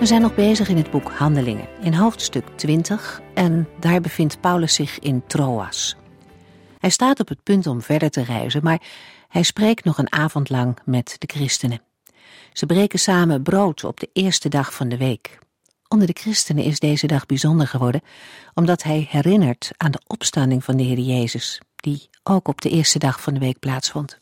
We zijn nog bezig in het boek Handelingen, in hoofdstuk 20, en daar bevindt Paulus zich in Troas. Hij staat op het punt om verder te reizen, maar hij spreekt nog een avond lang met de christenen. Ze breken samen brood op de eerste dag van de week. Onder de christenen is deze dag bijzonder geworden, omdat hij herinnert aan de opstanding van de Heer Jezus, die ook op de eerste dag van de week plaatsvond.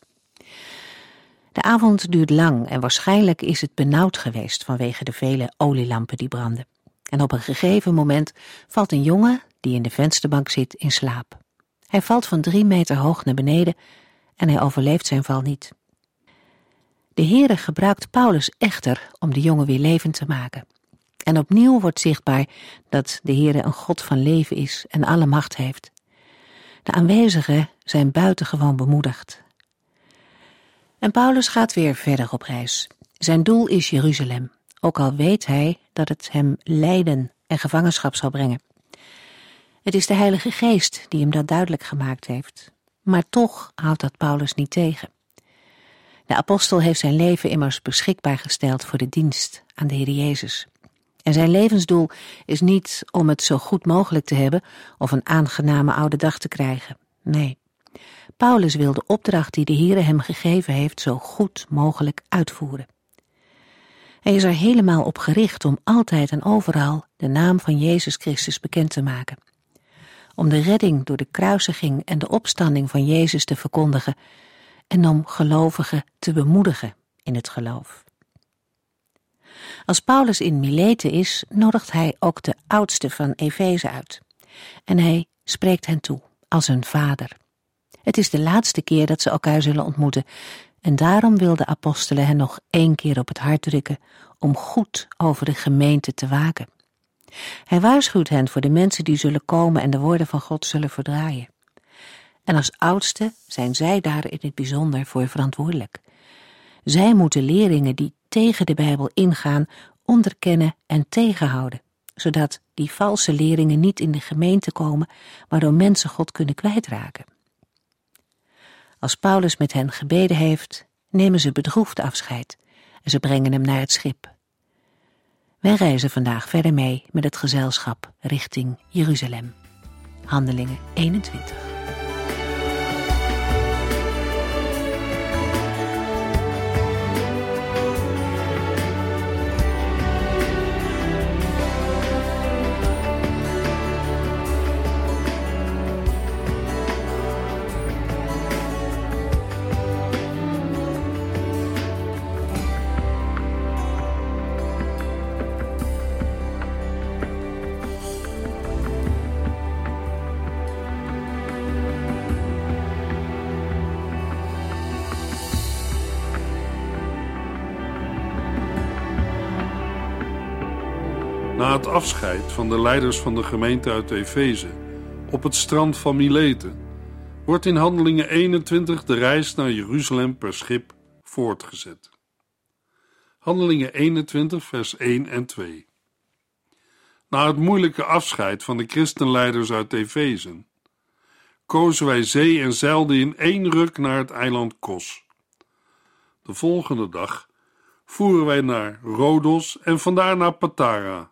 De avond duurt lang en waarschijnlijk is het benauwd geweest vanwege de vele olielampen die branden. En op een gegeven moment valt een jongen, die in de vensterbank zit, in slaap. Hij valt van drie meter hoog naar beneden en hij overleeft zijn val niet. De Heere gebruikt Paulus echter om de jongen weer levend te maken. En opnieuw wordt zichtbaar dat de Heere een God van leven is en alle macht heeft. De aanwezigen zijn buitengewoon bemoedigd. En Paulus gaat weer verder op reis. Zijn doel is Jeruzalem, ook al weet hij dat het hem lijden en gevangenschap zal brengen. Het is de Heilige Geest die hem dat duidelijk gemaakt heeft, maar toch houdt dat Paulus niet tegen. De apostel heeft zijn leven immers beschikbaar gesteld voor de dienst aan de Heer Jezus. En zijn levensdoel is niet om het zo goed mogelijk te hebben of een aangename oude dag te krijgen. Nee, Paulus wil de opdracht die de Heere hem gegeven heeft zo goed mogelijk uitvoeren. Hij is er helemaal op gericht om altijd en overal de naam van Jezus Christus bekend te maken. Om de redding door de kruisiging en de opstanding van Jezus te verkondigen en om gelovigen te bemoedigen in het geloof. Als Paulus in Mileten is, nodigt hij ook de oudste van Efeze uit. En hij spreekt hen toe als een vader. Het is de laatste keer dat ze elkaar zullen ontmoeten en daarom wil de apostelen hen nog één keer op het hart drukken om goed over de gemeente te waken. Hij waarschuwt hen voor de mensen die zullen komen en de woorden van God zullen verdraaien. En als oudste zijn zij daar in het bijzonder voor verantwoordelijk. Zij moeten leerlingen die tegen de Bijbel ingaan onderkennen en tegenhouden, zodat die valse leerlingen niet in de gemeente komen, waardoor mensen God kunnen kwijtraken. Als Paulus met hen gebeden heeft, nemen ze bedroefd afscheid en ze brengen hem naar het schip. Wij reizen vandaag verder mee met het gezelschap richting Jeruzalem. Handelingen 21. Na het afscheid van de leiders van de gemeente uit Efeze op het strand van Mileten wordt in Handelingen 21 de reis naar Jeruzalem per schip voortgezet. Handelingen 21, vers 1 en 2. Na het moeilijke afscheid van de christenleiders uit Efeze kozen wij zee en zeilden in één ruk naar het eiland Kos. De volgende dag voeren wij naar Rodos en vandaar naar Patara.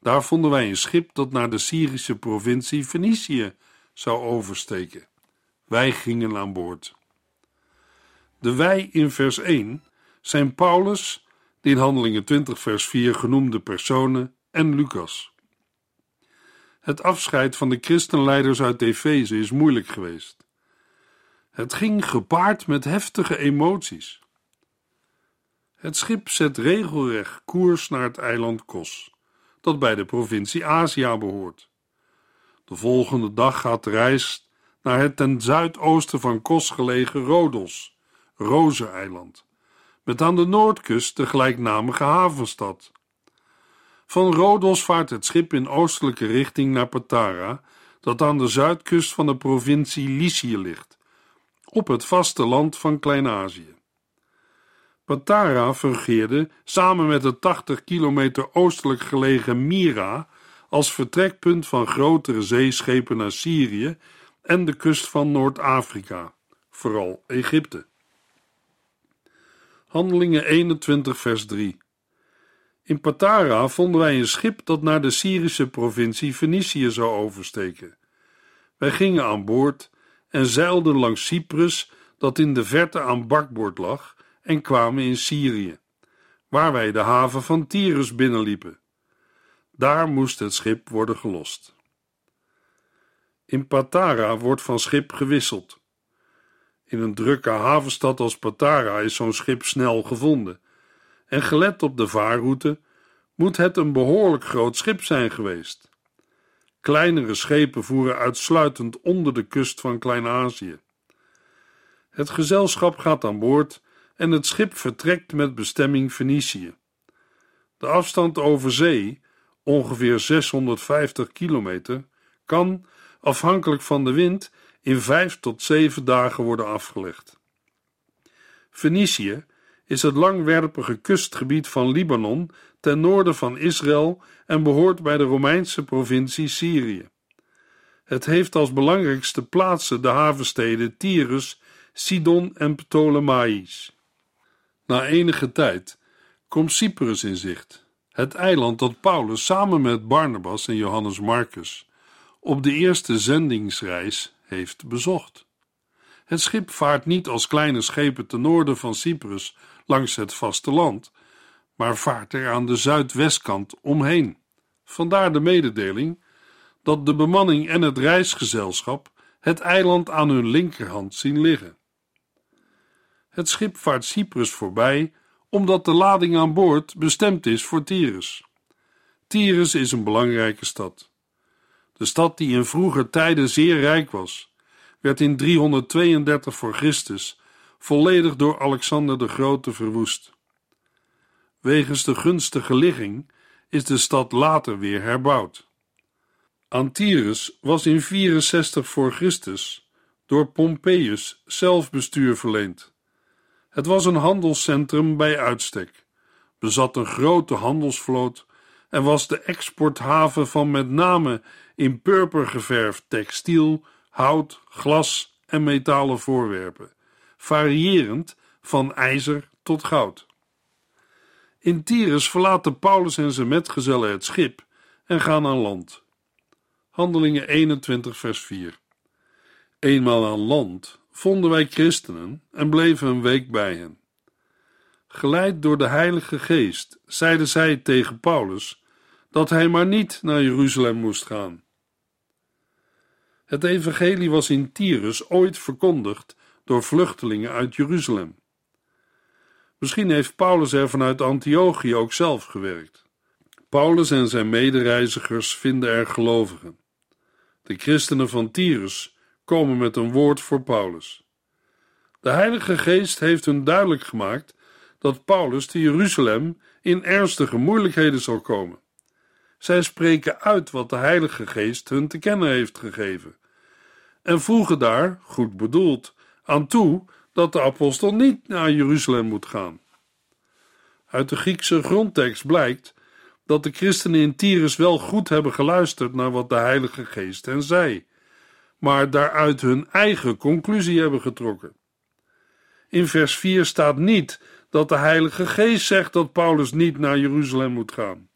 Daar vonden wij een schip dat naar de Syrische provincie Venetië zou oversteken. Wij gingen aan boord. De wij in vers 1 zijn Paulus, de in Handelingen 20 vers 4 genoemde personen, en Lucas. Het afscheid van de christenleiders uit Efeze is moeilijk geweest. Het ging gepaard met heftige emoties. Het schip zet regelrecht koers naar het eiland Kos dat bij de provincie Azië behoort. De volgende dag gaat de reis naar het ten zuidoosten van Kos gelegen Rodos, Rozeneiland, met aan de noordkust de gelijknamige havenstad. Van Rodos vaart het schip in oostelijke richting naar Patara, dat aan de zuidkust van de provincie Lycië ligt, op het vasteland van Klein-Azië. Patara fungeerde samen met het 80 kilometer oostelijk gelegen Mira als vertrekpunt van grotere zeeschepen naar Syrië en de kust van Noord-Afrika, vooral Egypte. Handelingen 21, vers 3. In Patara vonden wij een schip dat naar de Syrische provincie Venetië zou oversteken. Wij gingen aan boord en zeilden langs Cyprus, dat in de verte aan bakboord lag, en kwamen in Syrië, waar wij de haven van Tyrus binnenliepen. Daar moest het schip worden gelost. In Patara wordt van schip gewisseld. In een drukke havenstad als Patara is zo'n schip snel gevonden. En gelet op de vaarroute moet het een behoorlijk groot schip zijn geweest. Kleinere schepen voeren uitsluitend onder de kust van Klein-Azië. Het gezelschap gaat aan boord en het schip vertrekt met bestemming Venetië. De afstand over zee, ongeveer 650 kilometer, kan, afhankelijk van de wind, in vijf tot zeven dagen worden afgelegd. Venetië is het langwerpige kustgebied van Libanon ten noorden van Israël en behoort bij de Romeinse provincie Syrië. Het heeft als belangrijkste plaatsen de havensteden Tyrus, Sidon en Ptolemaïs. Na enige tijd komt Cyprus in zicht, het eiland dat Paulus samen met Barnabas en Johannes Marcus op de eerste zendingsreis heeft bezocht. Het schip vaart niet als kleine schepen ten noorden van Cyprus langs het vasteland, maar vaart er aan de zuidwestkant omheen. Vandaar de mededeling dat de bemanning en het reisgezelschap het eiland aan hun linkerhand zien liggen. Het schip vaart Cyprus voorbij omdat de lading aan boord bestemd is voor Tyrus. Tyrus is een belangrijke stad. De stad die in vroeger tijden zeer rijk was, werd in 332 voor Christus volledig door Alexander de Grote verwoest. Wegens de gunstige ligging is de stad later weer herbouwd. Aan Tyrus was in 64 voor Christus door Pompeius zelfbestuur verleend. Het was een handelscentrum bij uitstek, bezat een grote handelsvloot en was de exporthaven van met name in purper geverfd textiel, hout, glas en metalen voorwerpen, variërend van ijzer tot goud. In Tyrus verlaten Paulus en zijn metgezellen het schip en gaan aan land. Handelingen 21, vers 4. Eenmaal aan land vonden wij christenen en bleven een week bij hen. Geleid door de Heilige Geest zeiden zij tegen Paulus dat hij maar niet naar Jeruzalem moest gaan. Het evangelie was in Tyrus ooit verkondigd door vluchtelingen uit Jeruzalem. Misschien heeft Paulus er vanuit Antiochië ook zelf gewerkt. Paulus en zijn medereizigers vinden er gelovigen. De christenen van Tyrus komen met een woord voor Paulus. De Heilige Geest heeft hun duidelijk gemaakt dat Paulus te Jeruzalem in ernstige moeilijkheden zal komen. Zij spreken uit wat de Heilige Geest hun te kennen heeft gegeven en voegen daar, goed bedoeld, aan toe dat de apostel niet naar Jeruzalem moet gaan. Uit de Griekse grondtekst blijkt dat de christenen in Tyrus wel goed hebben geluisterd naar wat de Heilige Geest hen zei, maar daaruit hun eigen conclusie hebben getrokken. In vers 4 staat niet dat de Heilige Geest zegt dat Paulus niet naar Jeruzalem moet gaan.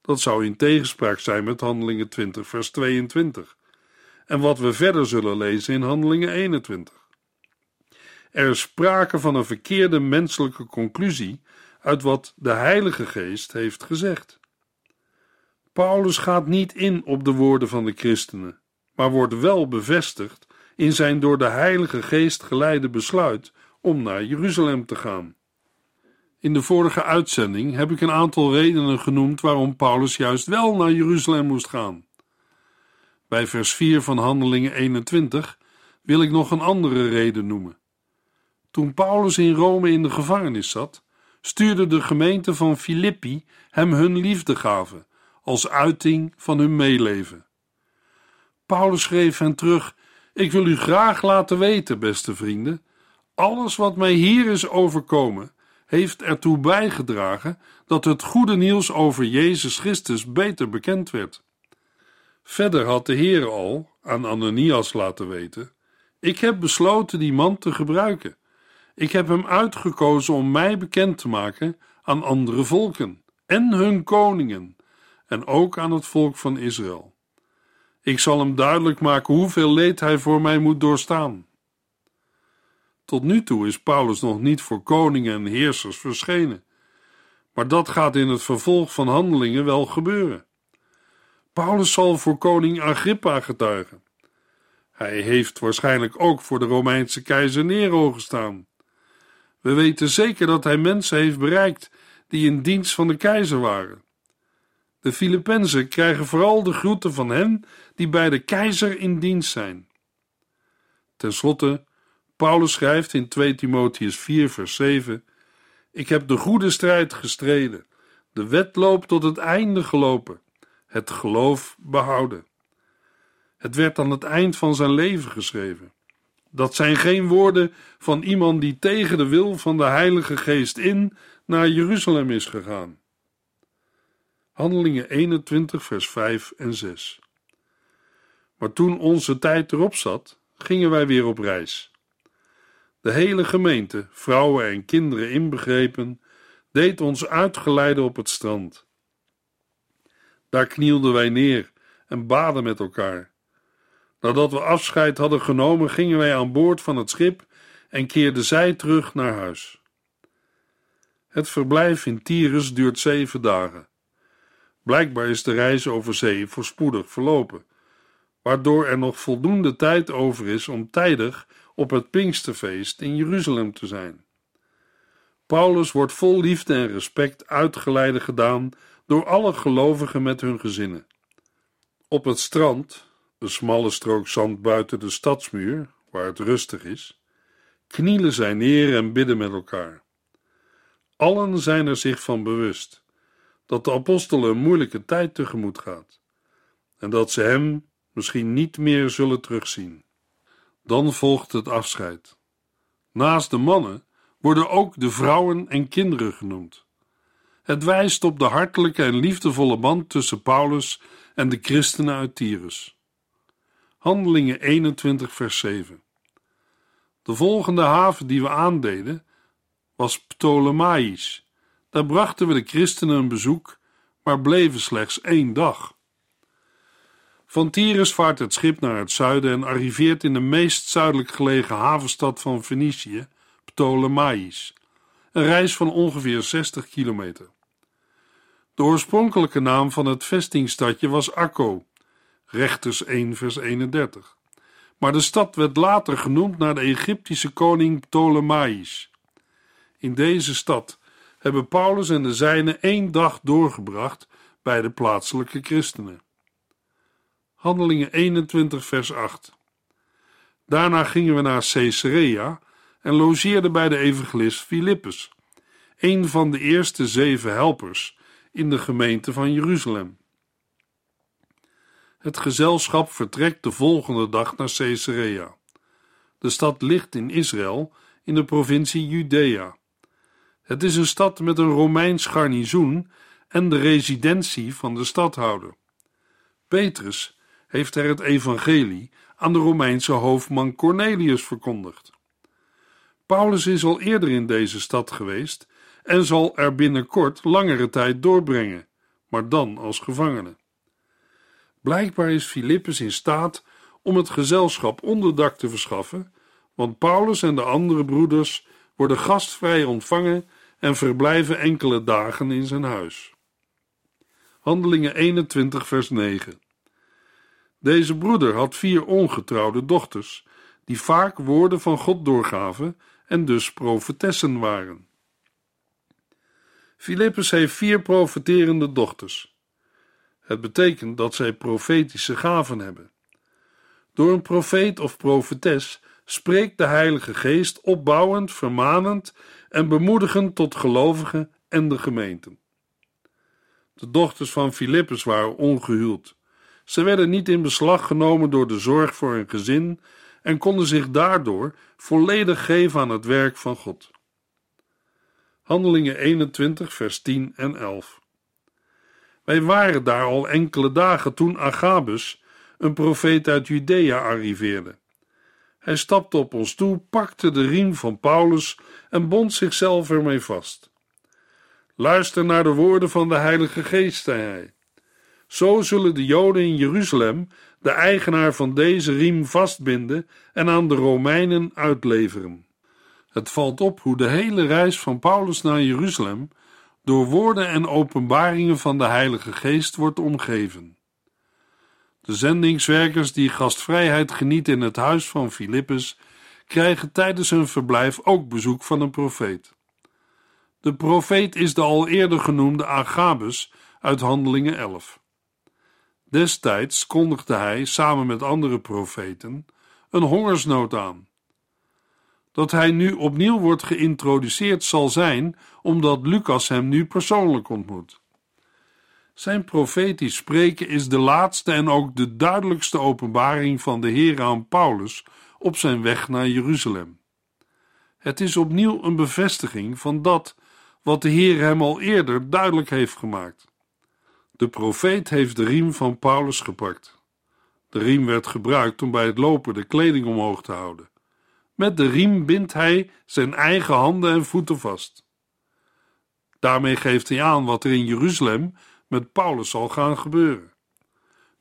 Dat zou in tegenspraak zijn met Handelingen 20, vers 22 en wat we verder zullen lezen in Handelingen 21. Er is sprake van een verkeerde menselijke conclusie uit wat de Heilige Geest heeft gezegd. Paulus gaat niet in op de woorden van de christenen, maar wordt wel bevestigd in zijn door de Heilige Geest geleide besluit om naar Jeruzalem te gaan. In de vorige uitzending heb ik een aantal redenen genoemd waarom Paulus juist wel naar Jeruzalem moest gaan. Bij vers 4 van Handelingen 21 wil ik nog een andere reden noemen. Toen Paulus in Rome in de gevangenis zat, stuurde de gemeente van Filippi hem hun liefdegave als uiting van hun meeleven. Paulus schreef hen terug: Ik wil u graag laten weten, beste vrienden, alles wat mij hier is overkomen, heeft ertoe bijgedragen dat het goede nieuws over Jezus Christus beter bekend werd. Verder had de Heer al aan Ananias laten weten: Ik heb besloten die man te gebruiken. Ik heb hem uitgekozen om mij bekend te maken aan andere volken en hun koningen, en ook aan het volk van Israël. Ik zal hem duidelijk maken hoeveel leed hij voor mij moet doorstaan. Tot nu toe is Paulus nog niet voor koningen en heersers verschenen, maar dat gaat in het vervolg van handelingen wel gebeuren. Paulus zal voor koning Agrippa getuigen. Hij heeft waarschijnlijk ook voor de Romeinse keizer Nero gestaan. We weten zeker dat hij mensen heeft bereikt die in dienst van de keizer waren. De Filippenzen krijgen vooral de groeten van hen die bij de keizer in dienst zijn. Ten slotte, Paulus schrijft in 2 Timotheus 4, vers 7: Ik heb de goede strijd gestreden, de wedloop tot het einde gelopen, het geloof behouden. Het werd aan het eind van zijn leven geschreven. Dat zijn geen woorden van iemand die tegen de wil van de Heilige Geest in naar Jeruzalem is gegaan. Handelingen 21, vers 5 en 6. Maar toen onze tijd erop zat, gingen wij weer op reis. De hele gemeente, vrouwen en kinderen inbegrepen, deed ons uitgeleide op het strand. Daar knielden wij neer en baden met elkaar. Nadat we afscheid hadden genomen, gingen wij aan boord van het schip en keerden zij terug naar huis. Het verblijf in Tyrus duurt zeven dagen. Blijkbaar is de reis over zee voorspoedig verlopen, waardoor er nog voldoende tijd over is om tijdig op het Pinksterfeest in Jeruzalem te zijn. Paulus wordt vol liefde en respect uitgeleide gedaan door alle gelovigen met hun gezinnen. Op het strand, de smalle strook zand buiten de stadsmuur, waar het rustig is, knielen zij neer en bidden met elkaar. Allen zijn er zich van bewust dat de apostel een moeilijke tijd tegemoet gaat en dat ze hem misschien niet meer zullen terugzien. Dan volgt het afscheid. Naast de mannen worden ook de vrouwen en kinderen genoemd. Het wijst op de hartelijke en liefdevolle band tussen Paulus en de christenen uit Tyrus. Handelingen 21, vers 7. De volgende haven die we aandeden was Ptolemaïs. Daar brachten we de christenen een bezoek, maar bleven slechts één dag. Van Tyrus vaart het schip naar het zuiden en arriveert in de meest zuidelijk gelegen havenstad van Venetië, Ptolemaïs. Een reis van ongeveer 60 kilometer. De oorspronkelijke naam van het vestingstadje was Akko, rechters 1 vers 31. Maar de stad werd later genoemd naar de Egyptische koning Ptolemaïs. In deze stad hebben Paulus en de zijnen één dag doorgebracht bij de plaatselijke christenen. Handelingen 21 vers 8. Daarna gingen we naar Caesarea en logeerden bij de evangelist Filippus, een van de eerste zeven helpers in de gemeente van Jeruzalem. Het gezelschap vertrekt de volgende dag naar Caesarea. De stad ligt in Israël, in de provincie Judea. Het is een stad met een Romeins garnizoen en de residentie van de stadhouder. Petrus heeft er het evangelie aan de Romeinse hoofdman Cornelius verkondigd. Paulus is al eerder in deze stad geweest en zal er binnenkort langere tijd doorbrengen, maar dan als gevangene. Blijkbaar is Filippus in staat om het gezelschap onderdak te verschaffen, want Paulus en de andere broeders worden gastvrij ontvangen en verblijven enkele dagen in zijn huis. Handelingen 21, vers 9. Deze broeder had vier ongetrouwde dochters, die vaak woorden van God doorgaven en dus profetessen waren. Filippus heeft vier profeterende dochters. Het betekent dat zij profetische gaven hebben. Door een profeet of profetes spreekt de Heilige Geest opbouwend, vermanend en bemoedigend tot gelovigen en de gemeenten. De dochters van Filippus waren ongehuwd. Ze werden niet in beslag genomen door de zorg voor hun gezin en konden zich daardoor volledig geven aan het werk van God. Handelingen 21, vers 10 en 11. Wij waren daar al enkele dagen toen Agabus, een profeet uit Judea, arriveerde. Hij stapte op ons toe, pakte de riem van Paulus en bond zichzelf ermee vast. Luister naar de woorden van de Heilige Geest, zei hij. Zo zullen de Joden in Jeruzalem de eigenaar van deze riem vastbinden en aan de Romeinen uitleveren. Het valt op hoe de hele reis van Paulus naar Jeruzalem door woorden en openbaringen van de Heilige Geest wordt omgeven. De zendingswerkers die gastvrijheid genieten in het huis van Filippus krijgen tijdens hun verblijf ook bezoek van een profeet. De profeet is de al eerder genoemde Agabus uit Handelingen 11. Destijds kondigde hij samen met andere profeten een hongersnood aan. Dat hij nu opnieuw wordt geïntroduceerd zal zijn omdat Lucas hem nu persoonlijk ontmoet. Zijn profetisch spreken is de laatste en ook de duidelijkste openbaring van de Heer aan Paulus op zijn weg naar Jeruzalem. Het is opnieuw een bevestiging van dat wat de Heer hem al eerder duidelijk heeft gemaakt. De profeet heeft de riem van Paulus gepakt. De riem werd gebruikt om bij het lopen de kleding omhoog te houden. Met de riem bindt hij zijn eigen handen en voeten vast. Daarmee geeft hij aan wat er in Jeruzalem met Paulus zal gaan gebeuren.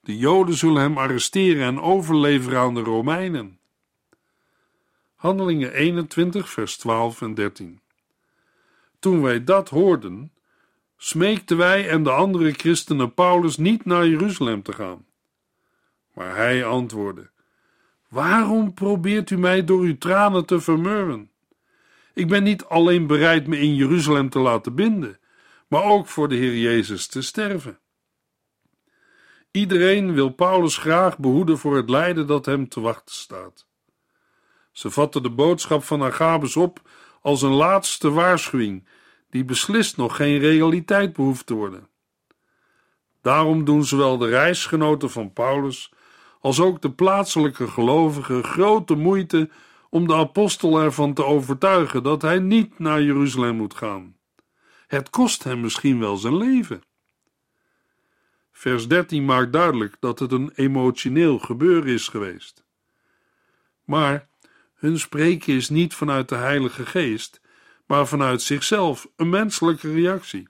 De Joden zullen hem arresteren en overleveren aan de Romeinen. Handelingen 21, vers 12 en 13. Toen wij dat hoorden, smeekten wij en de andere christenen Paulus niet naar Jeruzalem te gaan. Maar hij antwoordde: Waarom probeert u mij door uw tranen te vermurwen? Ik ben niet alleen bereid me in Jeruzalem te laten binden, maar ook voor de Heer Jezus te sterven. Iedereen wil Paulus graag behoeden voor het lijden dat hem te wachten staat. Ze vatten de boodschap van Agabus op als een laatste waarschuwing, die beslist nog geen realiteit behoeft te worden. Daarom doen zowel de reisgenoten van Paulus als ook de plaatselijke gelovigen grote moeite om de apostel ervan te overtuigen dat hij niet naar Jeruzalem moet gaan. Het kost hem misschien wel zijn leven. Vers 13 maakt duidelijk dat het een emotioneel gebeuren is geweest. Maar hun spreken is niet vanuit de Heilige Geest, maar vanuit zichzelf, een menselijke reactie.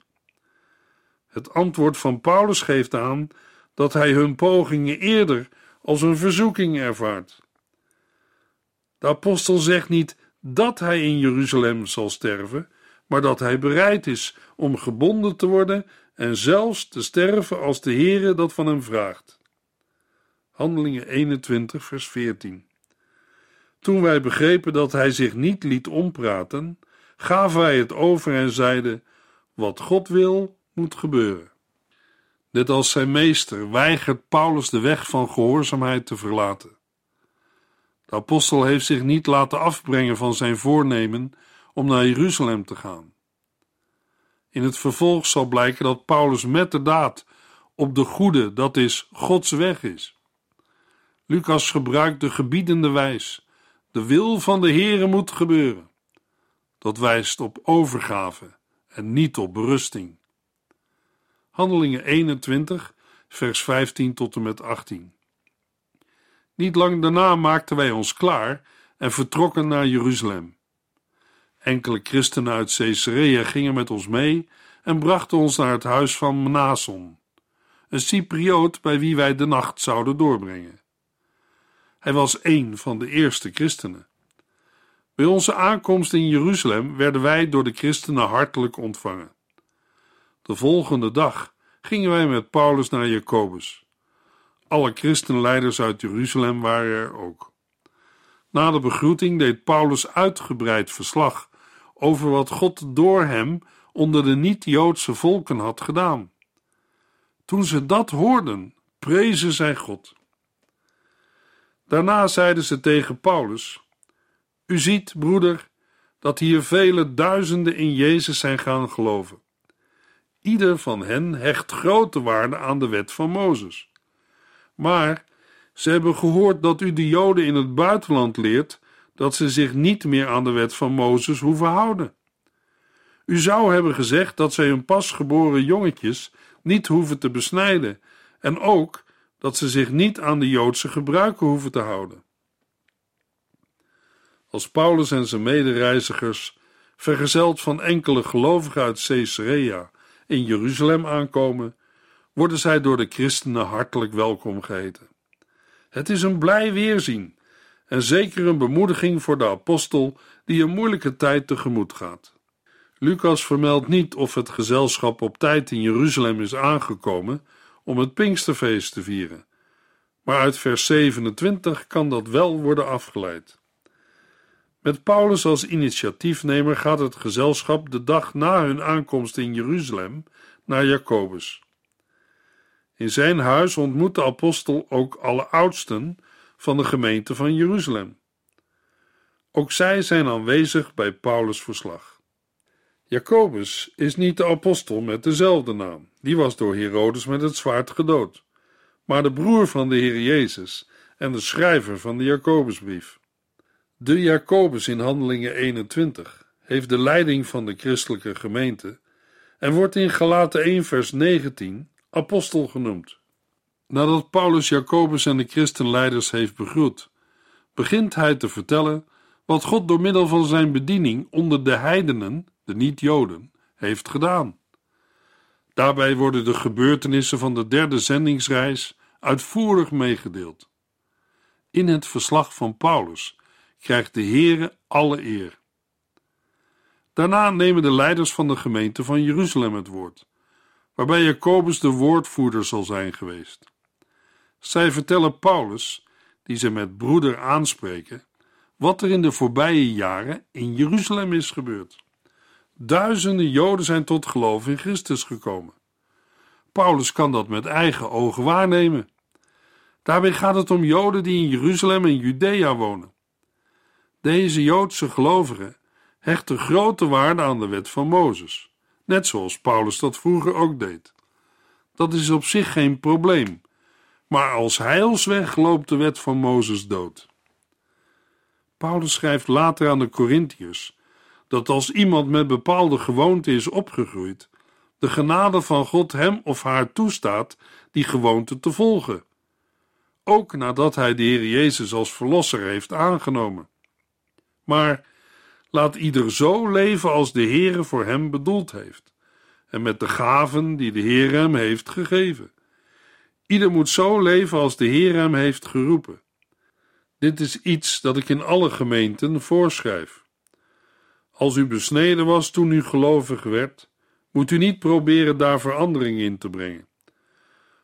Het antwoord van Paulus geeft aan dat hij hun pogingen eerder als een verzoeking ervaart. De apostel zegt niet dat hij in Jeruzalem zal sterven, maar dat hij bereid is om gebonden te worden en zelfs te sterven als de Heere dat van hem vraagt. Handelingen 21, vers 14. Toen wij begrepen dat hij zich niet liet ompraten, gaven wij het over en zeiden: Wat God wil, moet gebeuren. Net als zijn meester weigert Paulus de weg van gehoorzaamheid te verlaten. De apostel heeft zich niet laten afbrengen van zijn voornemen om naar Jeruzalem te gaan. In het vervolg zal blijken dat Paulus met de daad op de goede, dat is Gods weg is. Lucas gebruikt de gebiedende wijs. De wil van de Heere moet gebeuren. Dat wijst op overgave en niet op berusting. Handelingen 21, vers 15 tot en met 18. Niet lang daarna maakten wij ons klaar en vertrokken naar Jeruzalem. Enkele christenen uit Caesarea gingen met ons mee en brachten ons naar het huis van Mnason, een Cyprioot bij wie wij de nacht zouden doorbrengen. Hij was een van de eerste christenen. Bij onze aankomst in Jeruzalem werden wij door de christenen hartelijk ontvangen. De volgende dag gingen wij met Paulus naar Jacobus. Alle christenleiders uit Jeruzalem waren er ook. Na de begroeting deed Paulus uitgebreid verslag over wat God door hem onder de niet-Joodse volken had gedaan. Toen ze dat hoorden, prezen zij God. Daarna zeiden ze tegen Paulus: U ziet, broeder, dat hier vele duizenden in Jezus zijn gaan geloven. Ieder van hen hecht grote waarde aan de wet van Mozes. Maar ze hebben gehoord dat u de Joden in het buitenland leert dat ze zich niet meer aan de wet van Mozes hoeven houden. U zou hebben gezegd dat zij hun pasgeboren jongetjes niet hoeven te besnijden en ook dat ze zich niet aan de Joodse gebruiken hoeven te houden. Als Paulus en zijn medereizigers, vergezeld van enkele gelovigen uit Caesarea, in Jeruzalem aankomen, worden zij door de christenen hartelijk welkom geheten. Het is een blij weerzien en zeker een bemoediging voor de apostel die een moeilijke tijd tegemoet gaat. Lucas vermeldt niet of het gezelschap op tijd in Jeruzalem is aangekomen om het Pinksterfeest te vieren, maar uit vers 27 kan dat wel worden afgeleid. Met Paulus als initiatiefnemer gaat het gezelschap de dag na hun aankomst in Jeruzalem naar Jacobus. In zijn huis ontmoet de apostel ook alle oudsten van de gemeente van Jeruzalem. Ook zij zijn aanwezig bij Paulus' verslag. Jacobus is niet de apostel met dezelfde naam, die was door Herodes met het zwaard gedood, maar de broer van de Heer Jezus en de schrijver van de Jacobusbrief. De Jacobus in Handelingen 21 heeft de leiding van de christelijke gemeente en wordt in Galaten 1 vers 19 apostel genoemd. Nadat Paulus Jacobus en de christenleiders heeft begroet, begint hij te vertellen wat God door middel van zijn bediening onder de heidenen, de niet-Joden, heeft gedaan. Daarbij worden de gebeurtenissen van de derde zendingsreis uitvoerig meegedeeld. In het verslag van Paulus krijgt de Heere alle eer. Daarna nemen de leiders van de gemeente van Jeruzalem het woord, waarbij Jacobus de woordvoerder zal zijn geweest. Zij vertellen Paulus, die ze met broeder aanspreken, wat er in de voorbije jaren in Jeruzalem is gebeurd. Duizenden Joden zijn tot geloof in Christus gekomen. Paulus kan dat met eigen ogen waarnemen. Daarbij gaat het om Joden die in Jeruzalem en Judea wonen. Deze Joodse gelovigen hechten grote waarde aan de wet van Mozes, net zoals Paulus dat vroeger ook deed. Dat is op zich geen probleem, maar als heilsweg loopt de wet van Mozes dood. Paulus schrijft later aan de Corinthiërs dat als iemand met bepaalde gewoonten is opgegroeid, de genade van God hem of haar toestaat die gewoonte te volgen, ook nadat hij de Heer Jezus als verlosser heeft aangenomen. Maar laat ieder zo leven als de Heere voor hem bedoeld heeft, en met de gaven die de Heer hem heeft gegeven. Ieder moet zo leven als de Heer hem heeft geroepen. Dit is iets dat ik in alle gemeenten voorschrijf. Als u besneden was toen u gelovig werd, moet u niet proberen daar verandering in te brengen.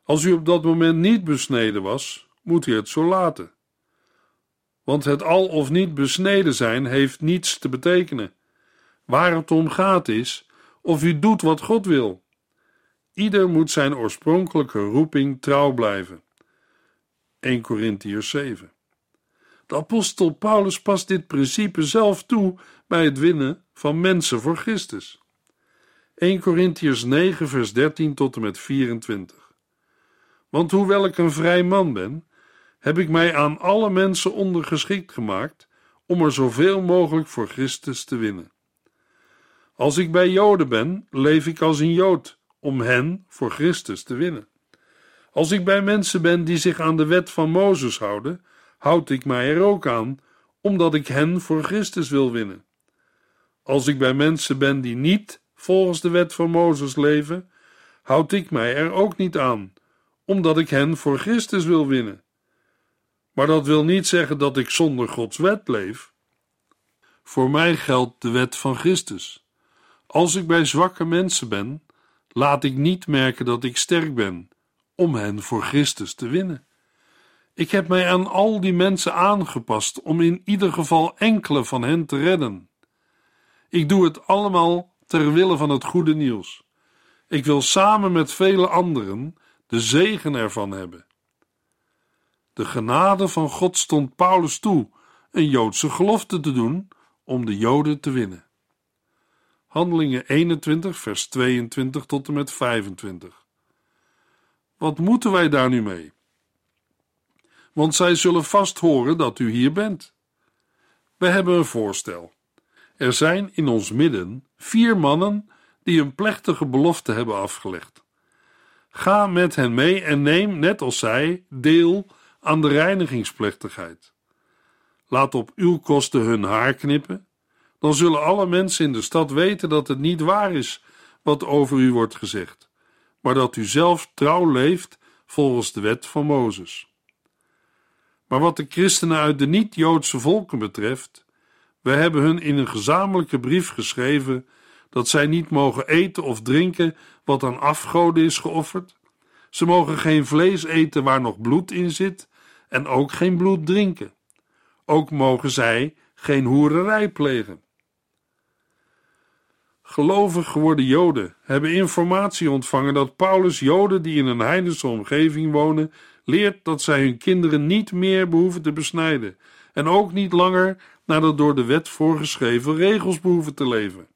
Als u op dat moment niet besneden was, moet u het zo laten want het al of niet besneden zijn heeft niets te betekenen. Waar het om gaat is of u doet wat God wil. Ieder moet zijn oorspronkelijke roeping trouw blijven. 1 Corinthiërs 7. De apostel Paulus past dit principe zelf toe bij het winnen van mensen voor Christus. 1 Corinthiërs 9 vers 13 tot en met 24. Want hoewel ik een vrij man ben, heb ik mij aan alle mensen ondergeschikt gemaakt om er zoveel mogelijk voor Christus te winnen. Als ik bij Joden ben, leef ik als een Jood om hen voor Christus te winnen. Als ik bij mensen ben die zich aan de wet van Mozes houden, houd ik mij er ook aan, omdat ik hen voor Christus wil winnen. Als ik bij mensen ben die niet volgens de wet van Mozes leven, houd ik mij er ook niet aan, omdat ik hen voor Christus wil winnen. Maar dat wil niet zeggen dat ik zonder Gods wet leef. Voor mij geldt de wet van Christus. Als ik bij zwakke mensen ben, laat ik niet merken dat ik sterk ben, om hen voor Christus te winnen. Ik heb mij aan al die mensen aangepast om in ieder geval enkele van hen te redden. Ik doe het allemaal ter wille van het goede nieuws. Ik wil samen met vele anderen de zegen ervan hebben. De genade van God stond Paulus toe een Joodse gelofte te doen om de Joden te winnen. Handelingen 21, vers 22 tot en met 25. Wat moeten wij daar nu mee? Want zij zullen vast horen dat u hier bent. We hebben een voorstel. Er zijn in ons midden vier mannen die een plechtige belofte hebben afgelegd. Ga met hen mee en neem, net als zij, deel aan de reinigingsplechtigheid. Laat op uw kosten hun haar knippen, dan zullen alle mensen in de stad weten dat het niet waar is wat over u wordt gezegd, maar dat u zelf trouw leeft volgens de wet van Mozes. Maar wat de christenen uit de niet-Joodse volken betreft, we hebben hun in een gezamenlijke brief geschreven dat zij niet mogen eten of drinken wat aan afgoden is geofferd. Ze mogen geen vlees eten waar nog bloed in zit en ook geen bloed drinken. Ook mogen zij geen hoererij plegen. Gelovig geworden Joden hebben informatie ontvangen dat Paulus Joden die in een heidense omgeving wonen, leert dat zij hun kinderen niet meer behoeven te besnijden en ook niet langer naar de door de wet voorgeschreven regels behoeven te leven.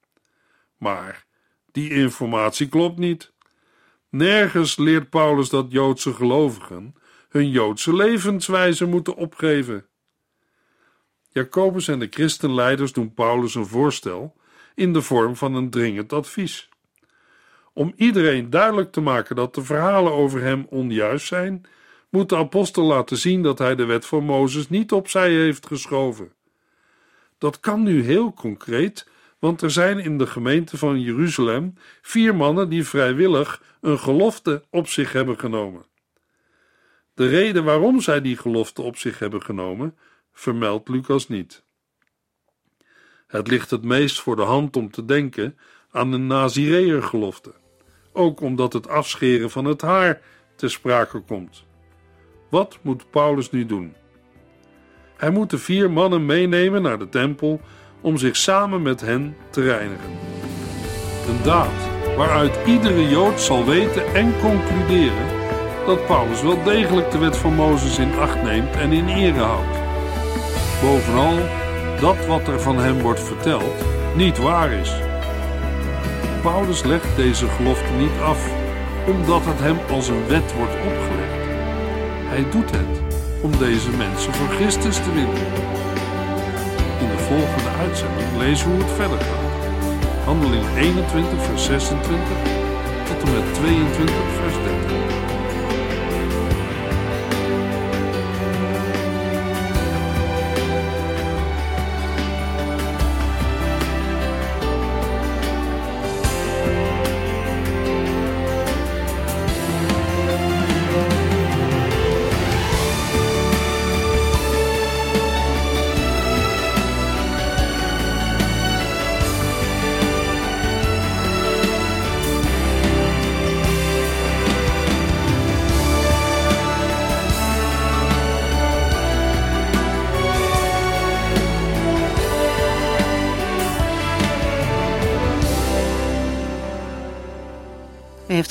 Maar die informatie klopt niet. Nergens leert Paulus dat Joodse gelovigen hun Joodse levenswijze moeten opgeven. Jacobus en de christenleiders doen Paulus een voorstel in de vorm van een dringend advies. Om iedereen duidelijk te maken dat de verhalen over hem onjuist zijn, moet de apostel laten zien dat hij de wet van Mozes niet opzij heeft geschoven. Dat kan nu heel concreet, want er zijn in de gemeente van Jeruzalem vier mannen die vrijwillig een gelofte op zich hebben genomen. De reden waarom zij die gelofte op zich hebben genomen, vermeldt Lucas niet. Het ligt het meest voor de hand om te denken aan een Nazireër-gelofte, ook omdat het afscheren van het haar te sprake komt. Wat moet Paulus nu doen? Hij moet de vier mannen meenemen naar de tempel om zich samen met hen te reinigen. Een daad waaruit iedere Jood zal weten en concluderen dat Paulus wel degelijk de wet van Mozes in acht neemt en in ere houdt. Bovenal dat wat er van hem wordt verteld niet waar is. Paulus legt deze gelofte niet af omdat het hem als een wet wordt opgelegd. Hij doet het om deze mensen voor Christus te winnen. In de volgende uitzending lezen we hoe het verder gaat. Handeling 21 vers 26 tot en met 22 vers 30.